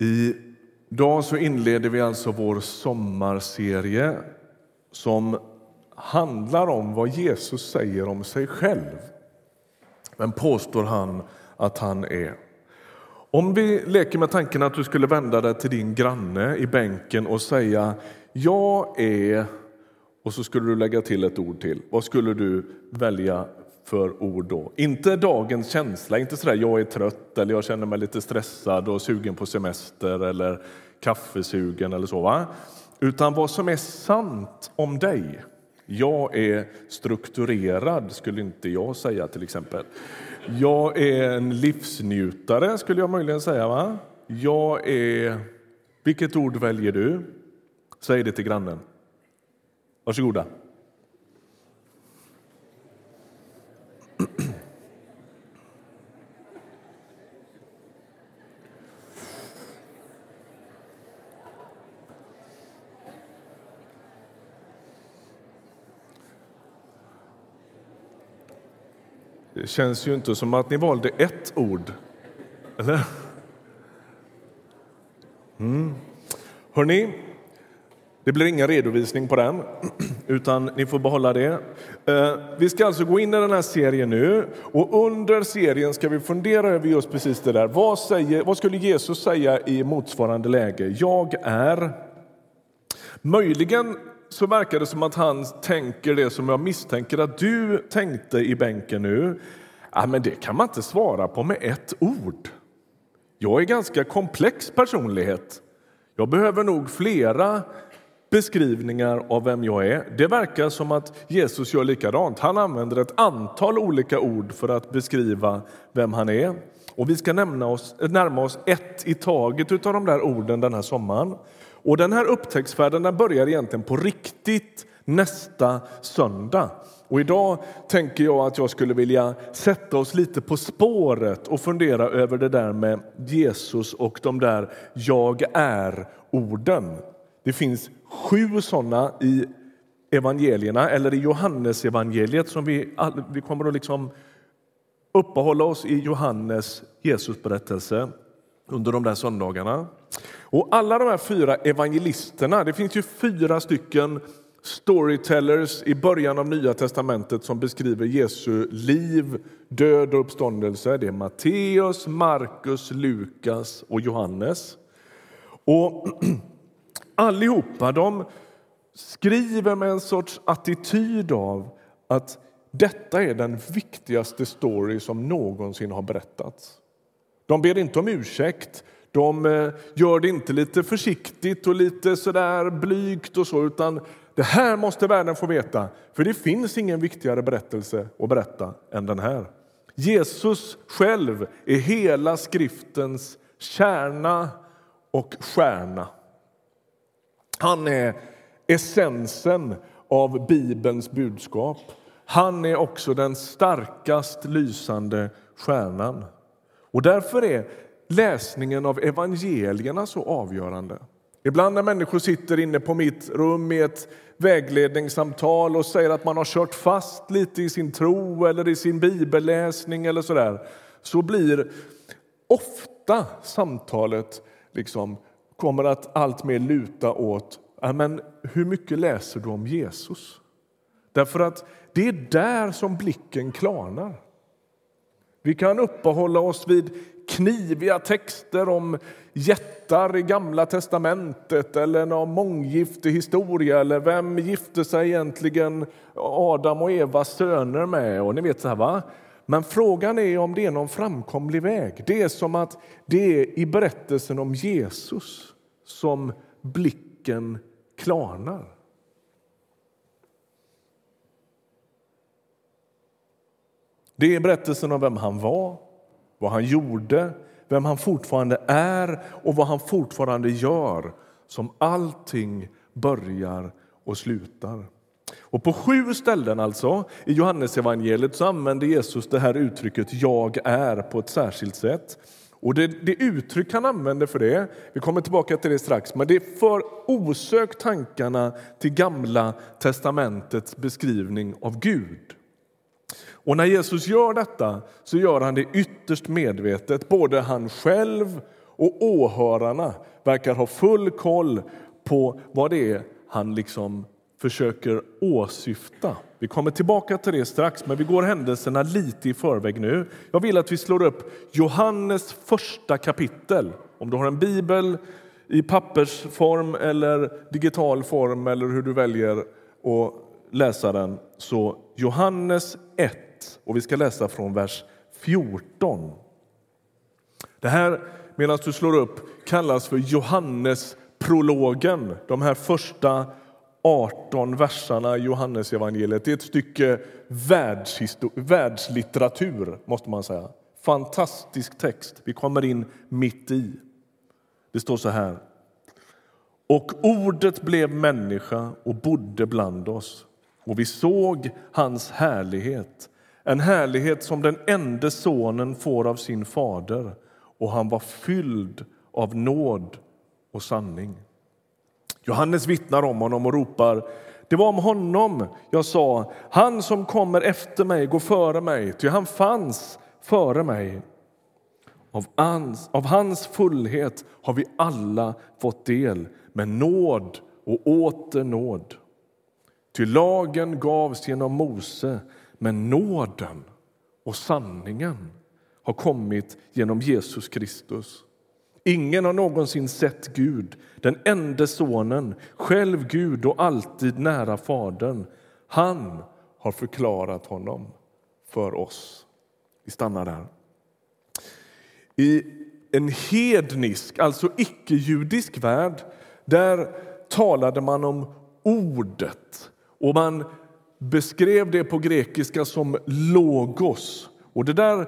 Idag så inleder vi alltså vår sommarserie som handlar om vad Jesus säger om sig själv. Vem påstår han att han är? Om vi leker med tanken att du skulle vända dig till din granne i bänken och säga jag är och så skulle du lägga till ett ord till. Vad skulle du välja för ord då? Inte dagens känsla, inte sådär jag är trött eller jag känner mig lite stressad och sugen på semester eller kaffesugen eller så. Va? Utan vad som är sant om dig. Jag är strukturerad, skulle inte jag säga till exempel. Jag är en livsnjutare, skulle jag möjligen säga. Va? Jag är... Vilket ord väljer du? Säg det till grannen. Varsågoda. Känns ju inte som att ni valde ett ord. Eller? Mm. Hörni, det blir ingen redovisning på den, utan ni får behålla det. Eh, vi ska alltså gå in i den här serien nu och under serien ska vi fundera över just precis det där. Vad, säger, vad skulle Jesus säga i motsvarande läge? Jag är... Möjligen så verkar det som att han tänker det som jag misstänker att du tänkte i bänken nu. Ja, men det kan man inte svara på med ett ord. Jag är ganska komplex personlighet. Jag behöver nog flera beskrivningar av vem jag är. Det verkar som att Jesus gör likadant. Han använder ett antal olika ord för att beskriva vem han är. Och Vi ska nämna oss, närma oss ett i taget av de där orden den här sommaren. Och Den här upptäcktsfärden den börjar egentligen på riktigt nästa söndag. Och idag tänker jag att jag skulle vilja sätta oss lite på spåret och fundera över det där med Jesus och de där jag är-orden. Det finns sju sådana i evangelierna, eller i Johannesevangeliet som vi, vi kommer att liksom uppehålla oss i Johannes Jesusberättelse under de där söndagarna. Och alla de här fyra evangelisterna, det finns ju fyra stycken storytellers i början av Nya testamentet som beskriver Jesu liv, död och uppståndelse. Det är Matteus, Markus, Lukas och Johannes. Och allihopa de skriver med en sorts attityd av att detta är den viktigaste story som någonsin har berättats. De ber inte om ursäkt, de eh, gör det inte lite försiktigt och lite sådär blygt och så, utan det här måste världen få veta, för det finns ingen viktigare berättelse att berätta än den här. Jesus själv är hela skriftens kärna och stjärna. Han är essensen av Bibelns budskap. Han är också den starkast lysande stjärnan. Och därför är läsningen av evangelierna så avgörande. Ibland när människor sitter inne på mitt rum i ett vägledningssamtal och säger att man har kört fast lite i sin tro eller i sin bibelläsning eller så där, så blir ofta samtalet liksom kommer att allt mer luta åt men hur mycket läser du om Jesus. Därför att det är där som blicken klarnar. Vi kan uppehålla oss vid kniviga texter om jättar i Gamla testamentet eller någon månggiftig historia eller vem gifte sig egentligen Adam och Evas söner med? Och ni vet så här, va? Men frågan är om det är någon framkomlig väg. Det är som att det är i berättelsen om Jesus som blicken klarnar. Det är berättelsen om vem han var, vad han gjorde, vem han fortfarande är och vad han fortfarande gör som allting börjar och slutar. Och på sju ställen alltså i Johannesevangeliet så använder Jesus det här uttrycket jag är på ett särskilt sätt. Och det, det uttryck han använder för det, vi kommer tillbaka till det strax, men det för osökt tankarna till Gamla testamentets beskrivning av Gud. Och när Jesus gör detta så gör han det ytterst medvetet, både han själv och åhörarna verkar ha full koll på vad det är han liksom försöker åsyfta. Vi kommer tillbaka till det strax, men vi går händelserna lite i förväg nu. Jag vill att vi slår upp Johannes första kapitel. Om du har en bibel i pappersform eller digital form eller hur du väljer att läsa den, så Johannes 1 och vi ska läsa från vers 14. Det här, medan du slår upp, kallas för Johannesprologen. De här första 18 verserna i Johannesevangeliet. Det är ett stycke världslitteratur, måste man säga. Fantastisk text. Vi kommer in mitt i. Det står så här. Och ordet blev människa och bodde bland oss och vi såg hans härlighet, en härlighet som den enda sonen får av sin fader och han var fylld av nåd och sanning. Johannes vittnar om honom och ropar det var om honom jag sa han som kommer efter mig går före mig, ty han fanns före mig. Av hans, av hans fullhet har vi alla fått del, med nåd och åter nåd. Ty lagen gavs genom Mose, men nåden och sanningen har kommit genom Jesus Kristus. Ingen har någonsin sett Gud, den enda Sonen, själv Gud och alltid nära Fadern. Han har förklarat honom för oss. Vi stannar där. I en hednisk, alltså icke-judisk värld där talade man om ordet och man beskrev det på grekiska som logos. Och det där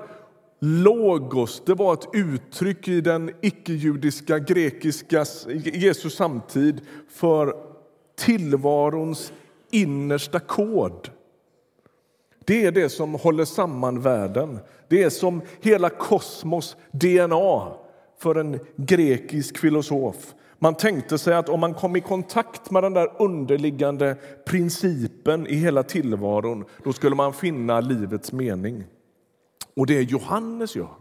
logos det var ett uttryck i den icke-judiska grekiska Jesu samtid för tillvarons innersta kod. Det är det som håller samman världen. Det är som hela kosmos DNA för en grekisk filosof. Man tänkte sig att om man kom i kontakt med den där underliggande principen i hela tillvaron då skulle man finna livets mening. Och det Johannes gör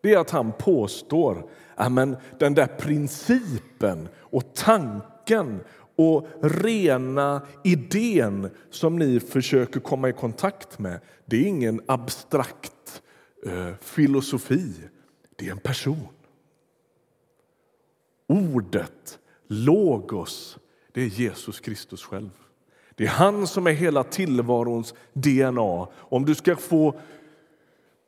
det är att han påstår att den där principen och tanken och rena idén som ni försöker komma i kontakt med det är ingen abstrakt eh, filosofi, det är en person. Ordet, logos, det är Jesus Kristus själv. Det är han som är hela tillvarons DNA. Om du ska få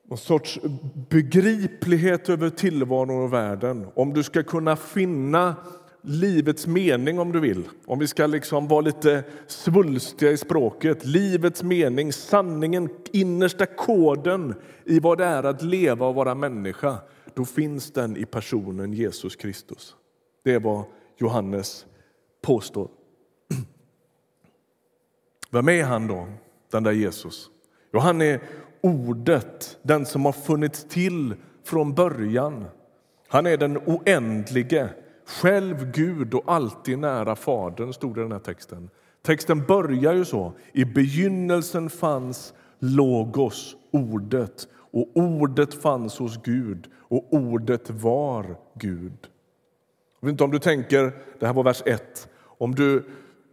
någon sorts begriplighet över tillvaron och världen, om du ska kunna finna livets mening om du vill, om vi ska liksom vara lite svulstiga i språket. Livets mening, sanningen, innersta koden i vad det är att leva och vara människa. Då finns den i personen Jesus Kristus. Det är vad Johannes påstår. Vem är han då, den där Jesus? Jo, han är ordet, den som har funnits till från början. Han är den oändlige, själv Gud och alltid nära Fadern, stod det i den här texten. Texten börjar ju så. I begynnelsen fanns Logos, ordet, och ordet fanns hos Gud, och ordet var Gud. Jag vet inte om du tänker, det här var vers 1, om du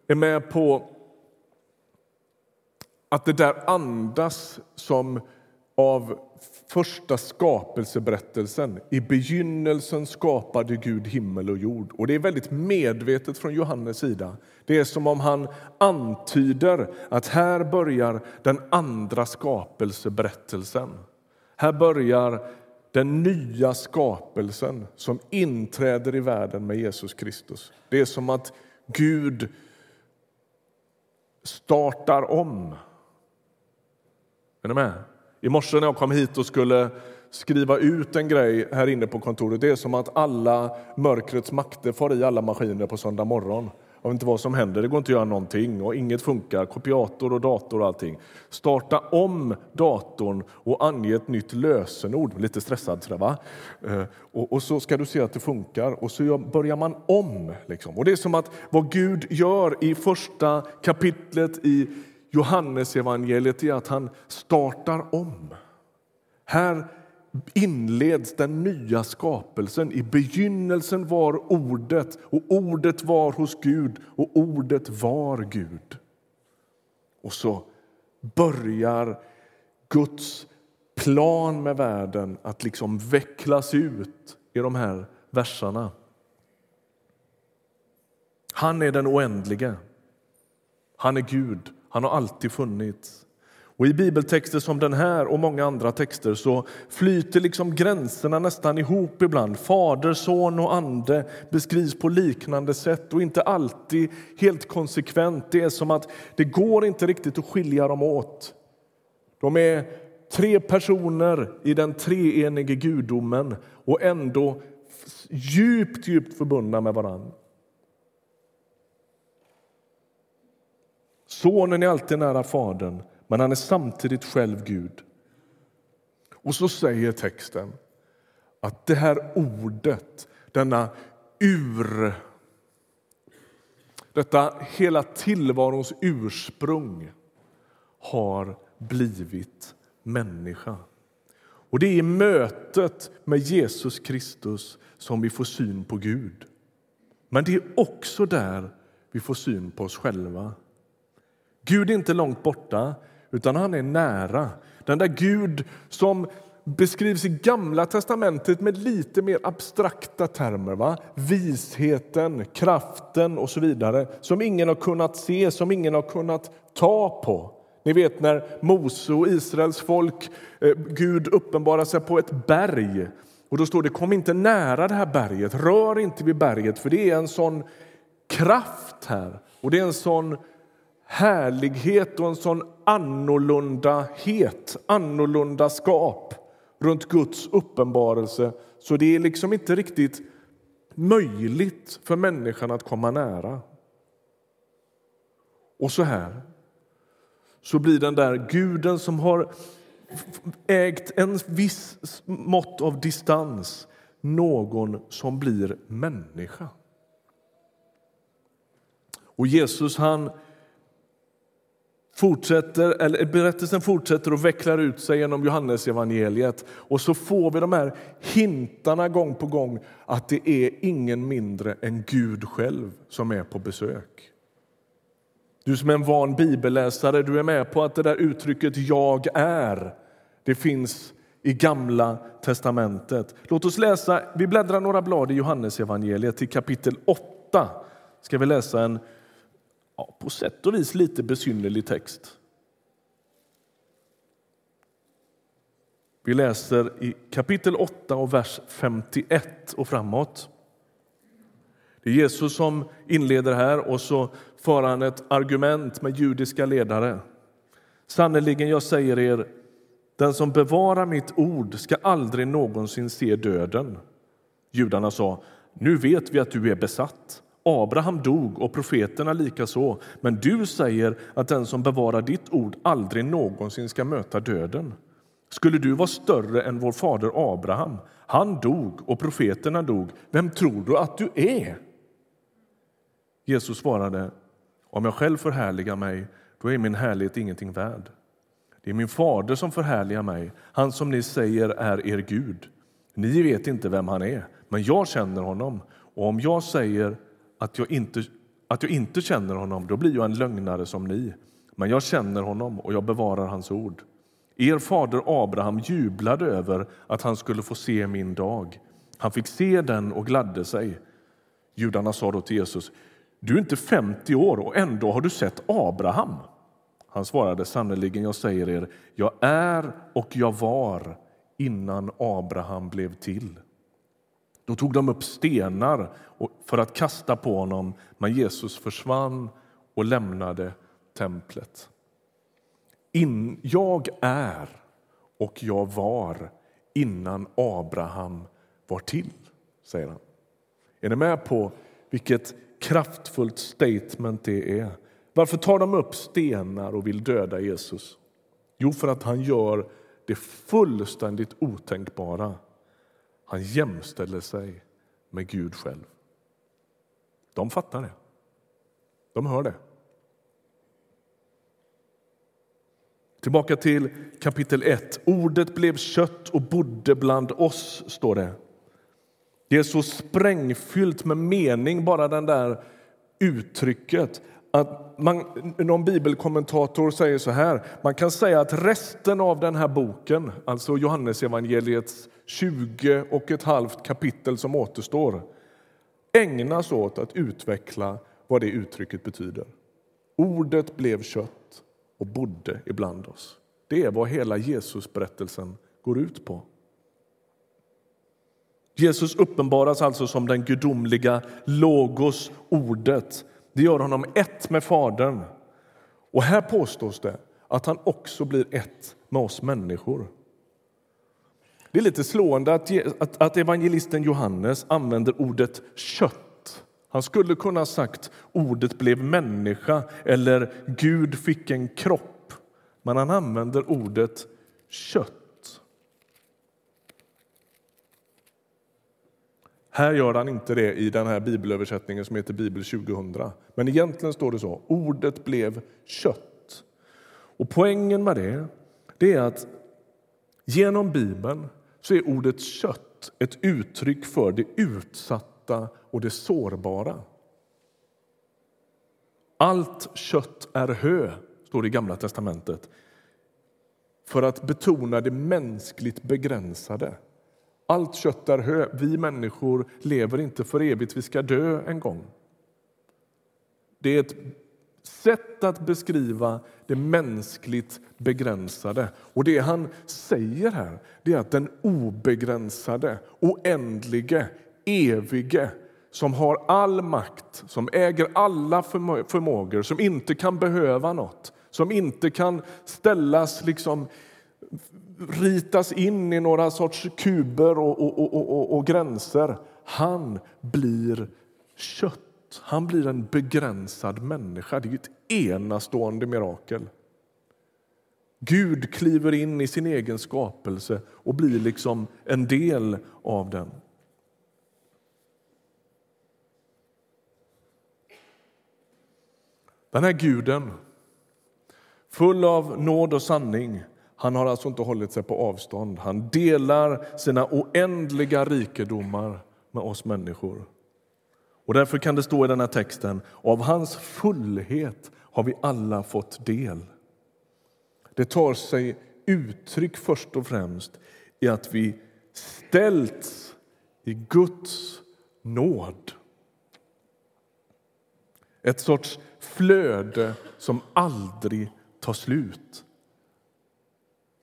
är med på att det där andas som av första skapelseberättelsen. I begynnelsen skapade Gud himmel och jord. Och Det är väldigt medvetet från Johannes sida. Det är som om han antyder att här börjar den andra skapelseberättelsen. Här börjar den nya skapelsen som inträder i världen med Jesus Kristus. Det är som att Gud startar om. Är ni med? I morse när jag kom hit och skulle skriva ut en grej här inne på kontoret, det är som att alla mörkrets makter far i alla maskiner på söndag morgon. Jag vet inte vad som händer, det går inte att göra någonting och inget funkar. Kopiator och dator och allting. Starta om datorn och ange ett nytt lösenord. Lite stressad sådär va? Eh, och, och, så ska du se att det funkar och så börjar man om. Liksom. Och det är som att vad Gud gör i första kapitlet i Johannesevangeliet är att han startar om. Här inleds den nya skapelsen. I begynnelsen var Ordet, och Ordet var hos Gud, och Ordet var Gud. Och så börjar Guds plan med världen att liksom vecklas ut i de här verserna. Han är den oändlige. Han är Gud. Han har alltid funnits. Och I bibeltexter som den här och många andra texter så flyter liksom gränserna nästan ihop ibland. Fader, son och ande beskrivs på liknande sätt och inte alltid helt konsekvent. Det är som att det går inte riktigt att skilja dem åt. De är tre personer i den treenige gudomen och ändå djupt, djupt förbundna med varandra. Sonen är alltid nära Fadern, men han är samtidigt själv Gud. Och så säger texten att det här ordet, denna ur detta hela tillvarons ursprung har blivit människa. Och Det är i mötet med Jesus Kristus som vi får syn på Gud. Men det är också där vi får syn på oss själva. Gud är inte långt borta, utan han är nära. Den där Gud som beskrivs i Gamla testamentet med lite mer abstrakta termer. Va? Visheten, kraften och så vidare som ingen har kunnat se, som ingen har kunnat ta på. Ni vet när Mose och Israels folk, eh, Gud uppenbarar sig på ett berg. Och Då står det kom inte nära det här berget, rör inte vid berget för det är en sån kraft här. Och det är en sån härlighet och en sån annorlundahet, annorlundaskap runt Guds uppenbarelse så det är liksom inte riktigt möjligt för människan att komma nära. Och så här så blir den där guden som har ägt en viss mått av distans någon som blir människa. Och Jesus han fortsätter, eller berättelsen fortsätter och vecklar ut sig genom Johannes evangeliet. Och så får vi de här hintarna gång på gång att det är ingen mindre än Gud själv som är på besök. Du som är en van bibelläsare, du är med på att det där uttrycket jag är, det finns i Gamla testamentet. Låt oss läsa, vi bläddrar några blad i Johannes evangeliet till kapitel 8. Ska vi läsa en ja, på sätt och vis lite besynnerlig text. Vi läser i kapitel 8 och vers 51 och framåt. Det är Jesus som inleder här och så för han ett argument med judiska ledare. Sannerligen, jag säger er, den som bevarar mitt ord ska aldrig någonsin se döden. Judarna sa, nu vet vi att du är besatt. Abraham dog och profeterna likaså, men du säger att den som bevarar ditt ord aldrig någonsin ska möta döden. Skulle du vara större än vår fader Abraham? Han dog och profeterna dog. Vem tror du att du är? Jesus svarade, om jag själv förhärligar mig, då är min härlighet ingenting värd. Det är min fader som förhärligar mig, han som ni säger är er Gud. Ni vet inte vem han är, men jag känner honom. Och om jag säger att jag inte, att jag inte känner honom, då blir jag en lögnare som ni. Men jag känner honom och jag bevarar hans ord. Er fader Abraham jublade över att han skulle få se min dag. Han fick se den och gladde sig. Judarna sa då till Jesus, du är inte 50 år och ändå har du sett Abraham. Han svarade sannerligen, jag säger er, jag är och jag var innan Abraham blev till. Då tog de upp stenar för att kasta på honom, men Jesus försvann och lämnade templet. In, jag är och jag var innan Abraham var till, säger han. Är ni med på vilket kraftfullt statement det är? Varför tar de upp stenar och vill döda Jesus? Jo, för att han gör det fullständigt otänkbara. Han jämställer sig med Gud själv. De fattar det. De hör det. Tillbaka till kapitel 1. Ordet blev kött och bodde bland oss, står det. Det är så sprängfyllt med mening, bara den där uttrycket. Att man, någon bibelkommentator säger så här, man kan säga att resten av den här boken, alltså Johannesevangeliets 20 och ett halvt kapitel som återstår, ägnas åt att utveckla vad det uttrycket betyder. Ordet blev kött och bodde ibland oss. Det är vad hela Jesusberättelsen går ut på. Jesus uppenbaras alltså som den gudomliga logos, ordet. Det gör honom ett med Fadern. Och här påstås det att han också blir ett med oss människor. Det är lite slående att, att, att evangelisten Johannes använder ordet kött. Han skulle kunna ha sagt ordet blev människa eller Gud fick en kropp. Men han använder ordet kött. Här gör han inte det i den här bibelöversättningen som heter Bibel 2000. Men egentligen står det så. Ordet blev kött. Och poängen med det, det är att genom Bibeln så är ordet kött ett uttryck för det utsatta och det sårbara. Allt kött är hö, står det i Gamla testamentet för att betona det mänskligt begränsade. Allt kött är hö. Vi människor lever inte för evigt, vi ska dö en gång. Det är ett sätt att beskriva det mänskligt begränsade. Och Det han säger här det är att den obegränsade, oändlige, evige som har all makt, som äger alla förmågor, som inte kan behöva nåt som inte kan ställas liksom ritas in i några sorts kuber och, och, och, och, gränser. Han blir kött. Han blir en begränsad människa. Det är ett enastående mirakel. Gud kliver in i sin egen skapelse och blir liksom en del av den. Den här guden, full av nåd och sanning, han har alltså inte hållit sig på avstånd. Han delar sina oändliga rikedomar med oss människor. Och Därför kan det stå i den här texten av hans fullhet har vi alla fått del. Det tar sig uttryck först och främst i att vi ställts i Guds nåd. Ett sorts flöde som aldrig tar slut.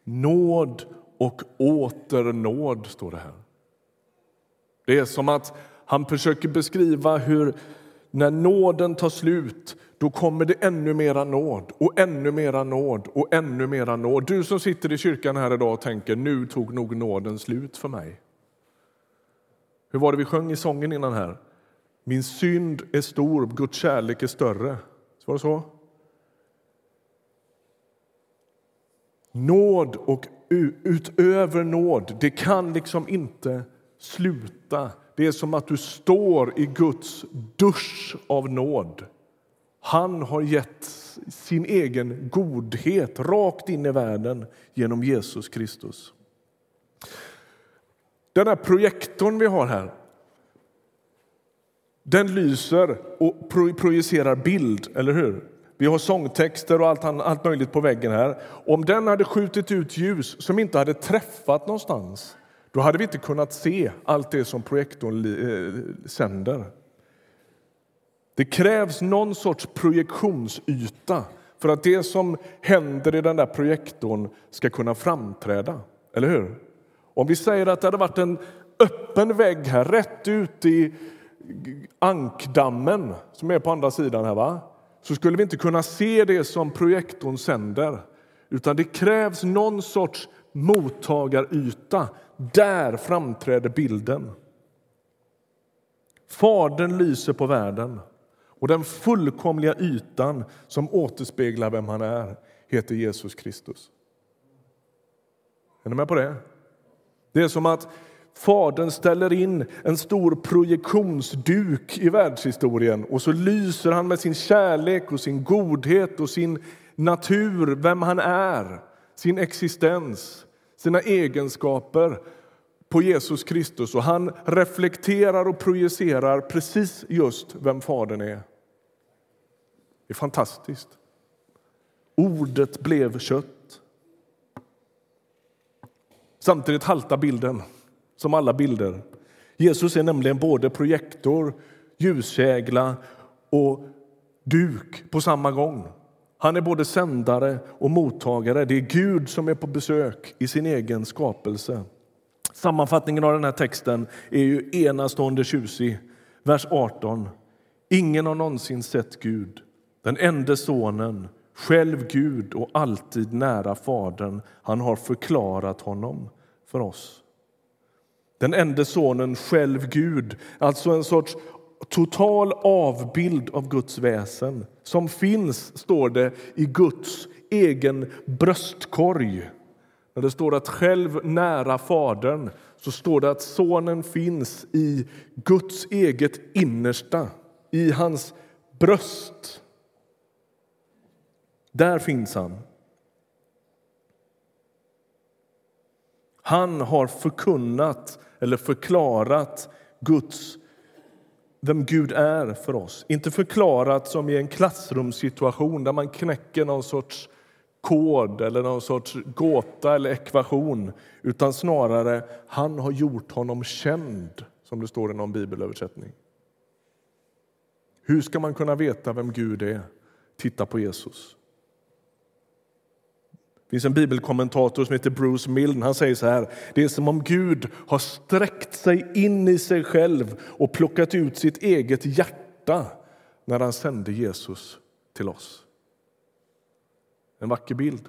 Nåd och åter nåd, står det här. Det är som att han försöker beskriva hur när nåden tar slut då kommer det ännu mera nåd och ännu mera nåd och ännu mera nåd. Du som sitter i kyrkan här idag och tänker nu tog nog nåden slut för mig. Hur var det vi sjöng i sången innan här? Min synd är stor, Guds kärlek är större. Så var det så? Nåd och utöver nåd, det kan liksom inte sluta. Det är som att du står i Guds dusch av nåd. Han har gett sin egen godhet rakt in i världen genom Jesus Kristus. Den här projektorn vi har här den lyser och projicerar bild, eller hur? Vi har sångtexter och allt, allt möjligt på väggen här. Om den hade skjutit ut ljus som inte hade träffat någonstans då hade vi inte kunnat se allt det som projektorn eh, sänder. Det krävs någon sorts projektionsyta för att det som händer i den där projektorn ska kunna framträda. Eller hur? Om vi säger att det hade varit en öppen vägg här rätt ut i ankdammen som är på andra sidan här, va? Så skulle vi inte kunna se det som projektorn sänder. Utan det krävs någon sorts mottagaryta. Där framträder bilden. Fadern lyser på världen och den fullkomliga ytan som återspeglar vem han är heter Jesus Kristus. Är ni med på det? Det är som att Fadern ställer in en stor projektionsduk i världshistorien och så lyser han med sin kärlek och sin godhet och sin natur, vem han är, sin existens, sina egenskaper på Jesus Kristus och han reflekterar och projicerar precis just vem Fadern är. Det är fantastiskt. Ordet blev kött. Samtidigt haltar bilden, som alla bilder. Jesus är nämligen både projektor, ljuskägla och duk på samma gång. Han är både sändare och mottagare. Det är Gud som är på besök i sin egen skapelse. Sammanfattningen av den här texten är ju enastående tjusig. Vers 18. Ingen har någonsin sett Gud, den enda sonen, själv Gud och alltid nära Fadern. Han har förklarat honom för oss. Den enda sonen, själv Gud, alltså en sorts total avbild av Guds väsen som finns, står det, i Guds egen bröstkorg. När det står att själv nära Fadern så står det att Sonen finns i Guds eget innersta, i hans bröst. Där finns han. Han har förkunnat eller förklarat Guds vem Gud är för oss. Inte förklarat som i en klassrumssituation där man knäcker någon sorts kod eller någon sorts gåta eller ekvation utan snarare han har gjort honom känd, som det står i någon bibelöversättning. Hur ska man kunna veta vem Gud är? Titta på Jesus. Finns en bibelkommentator som heter Bruce Milne. Han säger så här. Det är som om Gud har sträckt sig in i sig själv och plockat ut sitt eget hjärta när han sände Jesus till oss. En vacker bild.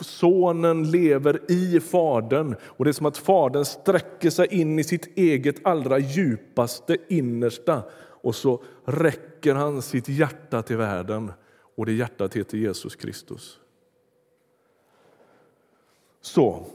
Sonen lever i Fadern och det är som att Fadern sträcker sig in i sitt eget allra djupaste innersta och så räcker han sitt hjärta till världen och det hjärtat heter Jesus Kristus. Så,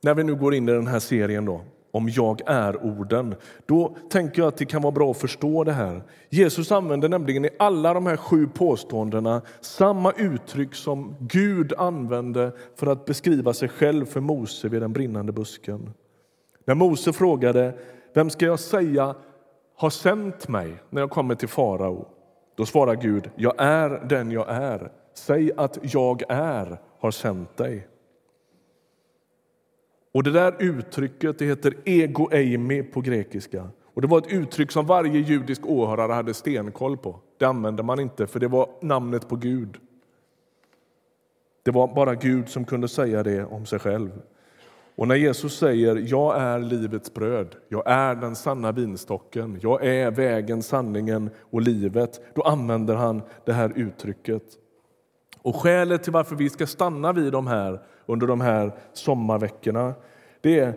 när vi nu går in i den här serien då, om jag är-orden, då tänker jag att det kan vara bra att förstå det här. Jesus använder nämligen i alla de här sju påståendena samma uttryck som Gud använde för att beskriva sig själv för Mose vid den brinnande busken. När Mose frågade vem ska jag säga har sänt mig när jag kommer till farao, då svarar Gud, jag är den jag är. Säg att jag är har sänt dig. Och Det där uttrycket det heter ego eimi på grekiska. Och Det var ett uttryck som varje judisk åhörare hade stenkoll på. Det använde man inte, för det var namnet på Gud. Det var bara Gud som kunde säga det om sig själv. Och när Jesus säger jag är livets bröd, jag är den sanna vinstocken, jag är vägen, sanningen och livet, då använder han det här uttrycket. Och Skälet till varför vi ska stanna vid de här under de här sommarveckorna det är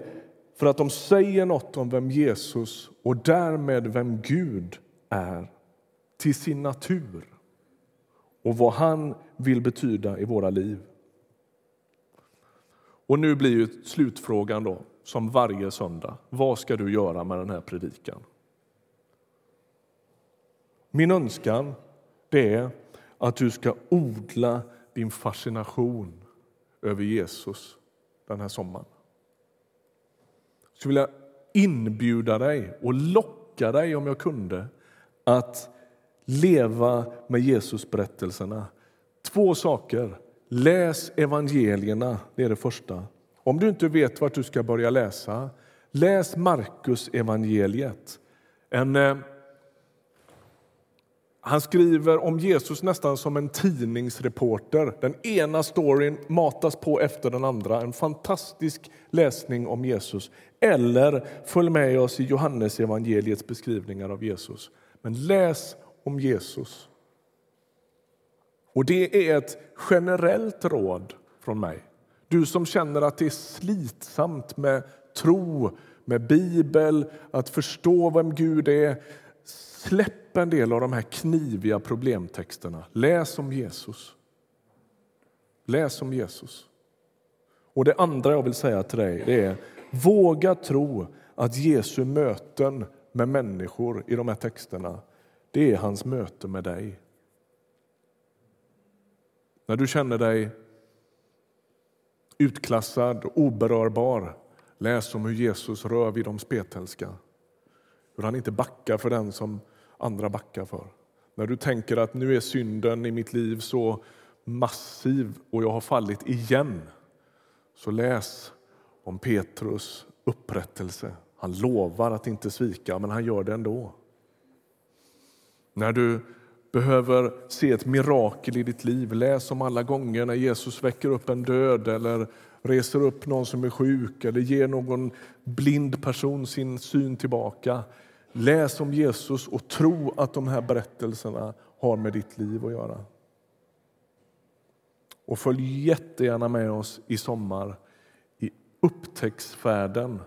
för att de säger något om vem Jesus och därmed vem Gud är till sin natur och vad han vill betyda i våra liv. Och nu blir ju slutfrågan då, som varje söndag. Vad ska du göra med den här predikan? Min önskan det är att du ska odla din fascination över Jesus den här sommaren. Jag skulle vilja inbjuda dig och locka dig, om jag kunde, att leva med Jesusberättelserna. Två saker. Läs evangelierna, det är det första. Om du inte vet vart du ska börja läsa, läs Markus evangeliet. En eh, han skriver om Jesus nästan som en tidningsreporter. Den ena storyn matas på efter den andra. En fantastisk läsning om Jesus. Eller följ med oss i Johannes evangeliets beskrivningar av Jesus. Men läs om Jesus. Och Det är ett generellt råd från mig. Du som känner att det är slitsamt med tro, med Bibel, att förstå vem Gud är. Släpp en del av de här kniviga problemtexterna. Läs om Jesus. Läs om Jesus. Och Det andra jag vill säga till dig det är våga tro att Jesu möten med människor i de här texterna det är hans möte med dig. När du känner dig utklassad och oberörbar, läs om hur Jesus rör vid de spetälska. Hur han inte backar för den som andra backar för. När du tänker att nu är synden i mitt liv så massiv och jag har fallit igen, så läs om Petrus upprättelse. Han lovar att inte svika, men han gör det ändå. När du behöver se ett mirakel i ditt liv, läs om alla gånger när Jesus väcker upp en död eller reser upp någon som är sjuk eller ger någon blind person sin syn tillbaka. Läs om Jesus och tro att de här berättelserna har med ditt liv att göra. Och följ jättegärna med oss i sommar i upptäcktsfärden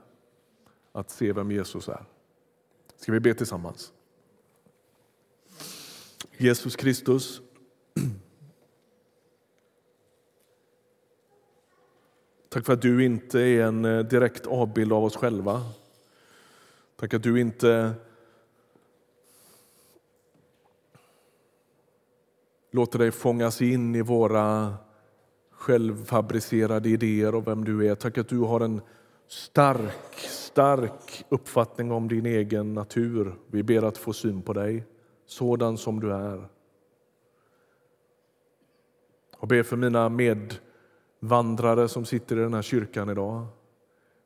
att se vem Jesus är. Ska vi be tillsammans? Jesus Kristus, tack för att du inte är en eh, direkt avbild av oss själva. Tack att du inte låter dig fångas in i våra självfabricerade idéer om vem du är. Tack att du har en stark, stark uppfattning om din egen natur. Vi ber att få syn på dig, sådan som du är. Och ber för mina medvandrare som sitter i den här kyrkan idag.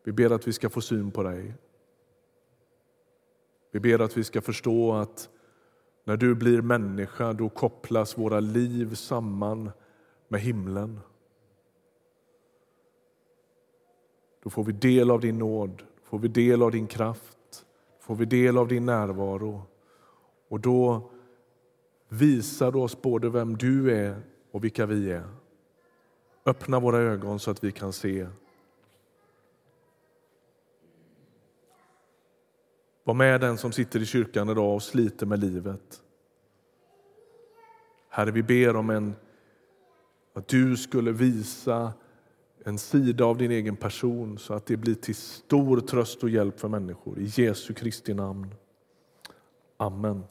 Vi ber att vi ska få syn på dig. Vi ber att vi ska förstå att när du blir människa då kopplas våra liv samman med himlen. Då får vi del av din nåd, får vi del av din kraft, får vi del av din närvaro. Och då visar du oss både vem du är och vilka vi är. Öppna våra ögon så att vi kan se. Var med den som sitter i kyrkan idag och sliter med livet. Herre, vi ber om en, att du skulle visa en sida av din egen person så att det blir till stor tröst och hjälp för människor. I Jesu Kristi namn. Amen.